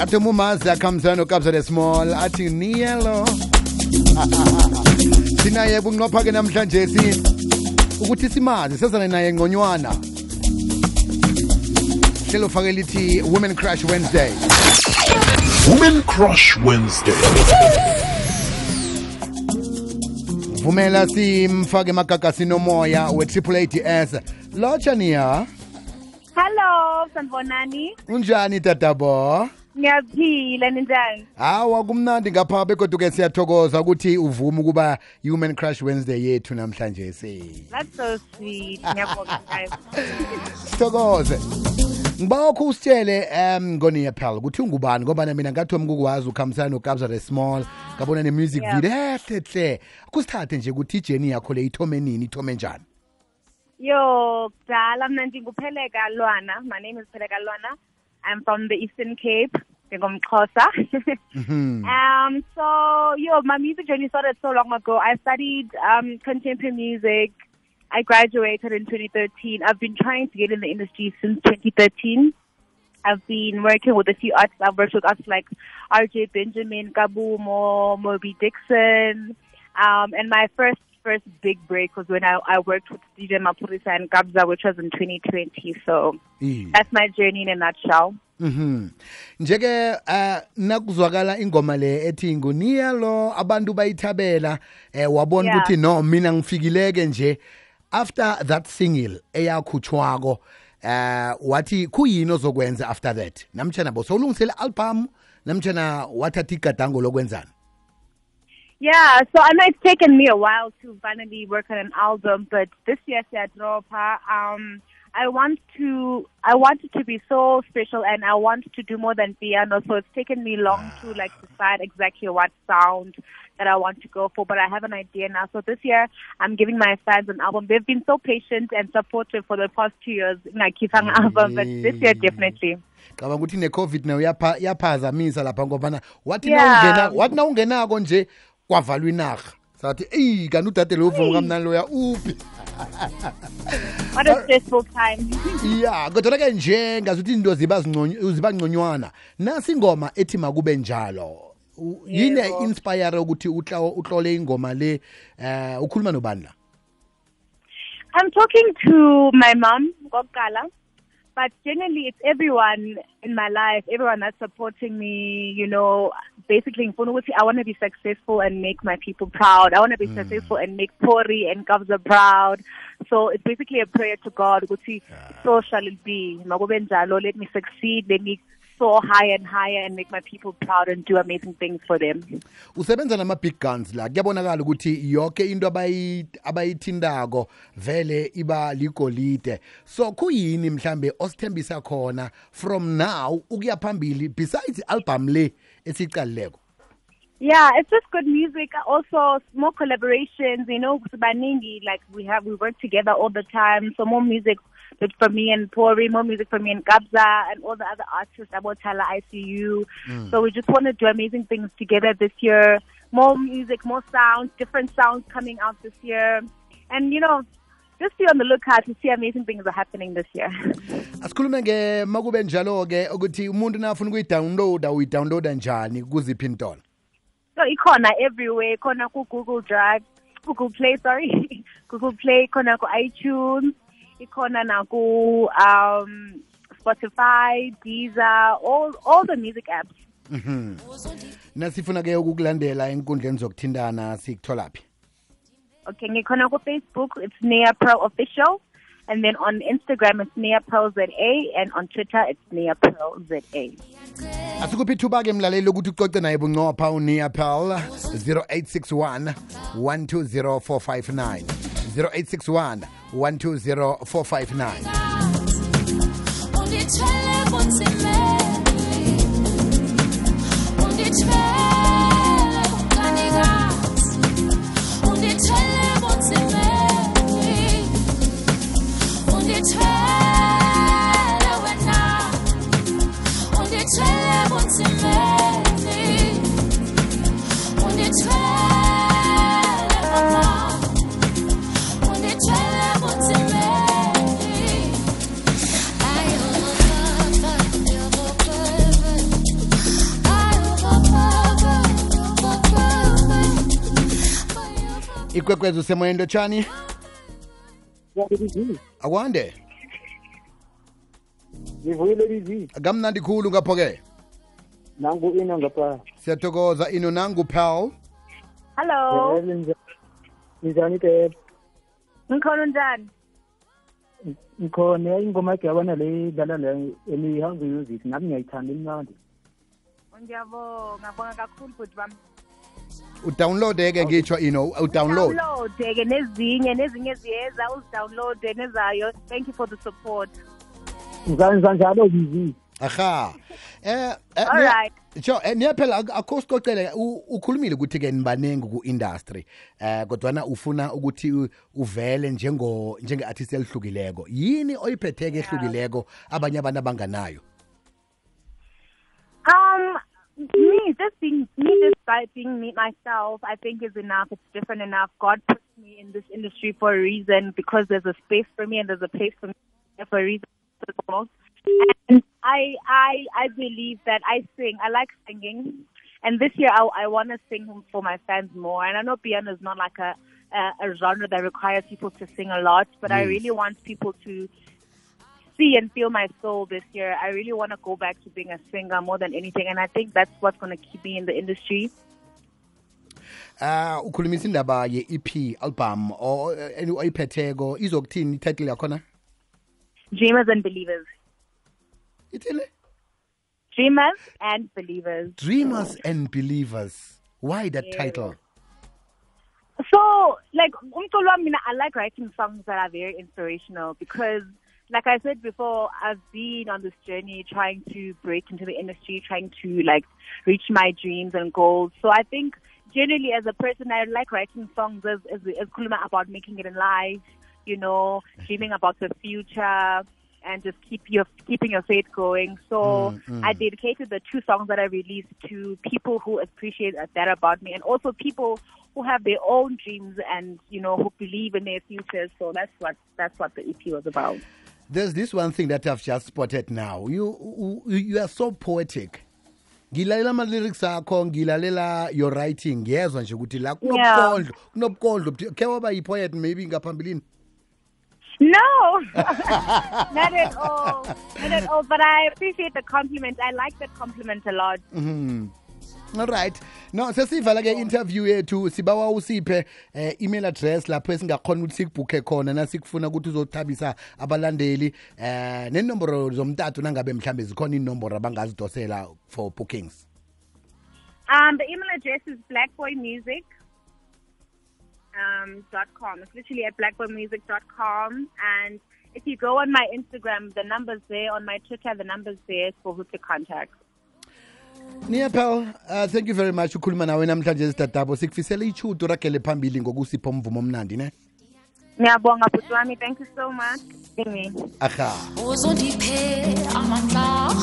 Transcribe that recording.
athi umumazi akhamzana ukabza the small athi niyelo. Sinaye bunqopha-ke namhlanje si ukuthi simazi sezana naye ngonywana hlelo fake lithi women crush wednesday. Women Crush Wednesday. vumela simfake emagagasini omoya we-triple ads lotsha niya Hello, sanibonani. unjani tatabo Ngiyaphila ninjani? hawa kumnandi ngapha begoduke siyathokoza ukuthi uvume ukuba human crush wednesday yethu namhlanje se That's so sweet. Ngiyabonga sithokoze ngibakho usitshele um ngoniya phela ukuthi ungubani ngoba na mina ngathi kukwazi ukuhambisana nokabza the small ngabona ne-music Yeah. video ehle hle kusithathe nje ukuthi ijeni yakho le ithome nini ithome njani Yo, kudala mina ndingupheleka Lwana. My name is pheleka Lwana. I'm from the Eastern Cape. Ngomxhosa. Mhm. um so yo, my music journey started so long ago. I studied um contemporary music. I graduated in 2013. I've been trying to get in the industry since 2013. I've been working with a few artists. I've worked with artists like RJ Benjamin, Kabomo, Mobi Dixon. Um, and my first first big break was when I, I worked with DJ Mapurisa and Gabza, which was in 2020. So mm. that's my journey in a nutshell. Mhm. Njeke eh nakuzwakala ingoma le ethi nguniyelo abantu bayithabela eh wabona ukuthi no mina ngifikileke nje after that single eyakhutshwako eh wathi kuyini ozokwenza after that namtjana bo sowulungisele album namtjana wathatha igadango lokwenzani Yeah, so I know it's taken me a while to finally work on an album, but this year, Dropa, um, I want to, I want it to be so special, and I want to do more than piano. So it's taken me long to like decide exactly what sound that I want to go for, but I have an idea now. So this year, I'm giving my fans an album. They've been so patient and supportive for the past two years. Like an album, but this year definitely. cabanga ukuthi ne-covid nayo yapha- yaphazamisa lapha ngobana wathi Yeah. nawungena wathi nawungenako nje kwavalwa inarha. Sathi eyi kanti udade lo uvumo kamnani loya uphi? What a stressful time. ya kodwa-ke nje ngazi ukuthi izinto ziba ngconywana nasi ingoma ethi makube njalo yini inspire ukuthi uhlole ingoma le eh ukhuluma nobani la I'm talking to my mom, Gokala, but generally it's everyone in my life, everyone that's supporting me, you know, basically ngifuna ukuthi I want to be successful and make my people proud. I want to be mm. successful and make Pori and Kabza proud. So it's basically a prayer to God, ukuthi so shall it be. Let me succeed, let me soar higher and higher and make my people proud and do amazing things for them. usebenza nama-big guns la kuyabonakala ukuthi yonke into abayi- abayithindako vele iba ligolide so kuyini mhlambe osithembisa khona from now ukuya phambili besides i-album le esiyicalileko Yeah, it's just good music. Also, more collaborations. You know, Baningi, like we have, we work together all the time. So more music but for me and Pori, more music for me and Kabza, and all the other artists, Abotala, ICU. Mm. So we just want to do amazing things together this year. More music, more sounds, different sounds coming out this year, and you know, just be on the lookout to see amazing things are happening this year. asikhulume ke makube njalo-ke ukuthi umuntu nafuna ukuyidownloada uyidownloada njani kuziphi intolo So ikona everywhere, ikona ku Google Drive, Google Play, sorry, Google Play, ikona ku iTunes, naku um Spotify, Deezer, all all the music apps. nasifuna ke ukukulandela enkundleni zokuthintana sikutholaphi Okay, ngikhona ku Facebook, it's Nia pearl Official, and then on Instagram it's Nia pearl ZA, and on Twitter it's Nia pearl ZA. asikuphi ithuba ke mlaleli ukuthi ucoce naye bunqopha uniapel 0861 120459 0861 120459 ikwekwezi usemoyeni lotshani akwande. Ngivuyile bizi kamnandi khulu ngapho-ke nangu ino ngapha. Siyathokoza ino nangu pal Hello. Eh, ninja- ninjani te Ngikhona njani? ngikhona ingoma yakhe yabona le dlala le eli-house music nami ngiyayithanda imnandi. Ngiyabonga, bonga kakhulu futhi bami. Udownloade-ke ngitsho ino udownload. Download ke nezinye nezinye ziyeza uzidownload nezayo. Thank you for the support. ngizanza njalo bizi aha. Eh eh, All niya- right. sho eh, niya phela ak- akho sicocele u- ukhulumile ukuthi-ke nibaningi ku-industry. Eh kodwana ufuna ukuthi uvele njengo njenge-artist elihlukileko. Yini oyiphetheke ehlukileko abanye abantu abanganayo? Um, me just being me just by being me myself, I think is enough. It's different enough. God put me in this industry for a reason because there's a space for me and there's a place for me for a reason. And I I I believe that I sing. I like singing, and this year I I want to sing for my fans more. And I know piano is not like a a, a genre that requires people to sing a lot, but I really want people to see and feel my soul this year. I really want to go back to being a singer more than anything, and I think that's what's going to keep me in the industry. ah ukhulumisa indaba ye-EP album oyiphetheko izokuthini ititle yakhona Dreamers and believers. ithile Dreamers and believers. dreamers and believers why that Yeah. title So, like, umculo wami, mina, I like writing songs that are very inspirational because, like I said before, I've been on this journey trying to break into the industry, trying to like reach my dreams and goals. So I think generally, as a person, I like writing songs as as, as kuluma about making it in life, you know, mm-hmm. dreaming about the future. And just keep your keeping your faith going. So mm-hmm. I dedicated the two songs that I released to people who appreciate that about me, and also people who have their own dreams and you know who believe in their futures. So that's what that's what the EP was about. There's this one thing that i've just spotted now. You you, you are so poetic. Ngilalela ama-lyrics akho ngilalela your writing. Ngiyezwa nje ukuthi la kunobukondlo kunobukondlo khe waba yi-poet maybe ngaphambilini? No, not at all, not at all. But I appreciate the compliment. I like that compliment a lot. Mm-hmm. Alright no sesivala ke interview yethu sibawa usiphe eh, email address lapho esingakhona ukuthi sikubhukhe khona nasikufuna ukuthi uzothabisa abalandeli eh nenomboro zomtatu nangabe mhlambe zikhona inomboro abangazidosela for bookings Um, the email address is blackboymusic. Um, dot com. It's literally at blackboymusic.com. And if you go on my Instagram, the number's there. On my Twitter, the number's there for who to contact. Niapel, uh, thank you very much. Ukhuluma nawe namhlanje sitatabo sikufisela ichudo rakele phambili ngokusipha umvumo omnandi ne? Ngiyabonga bhuti wami. Thank you so much. aha. Uzondiphe amandla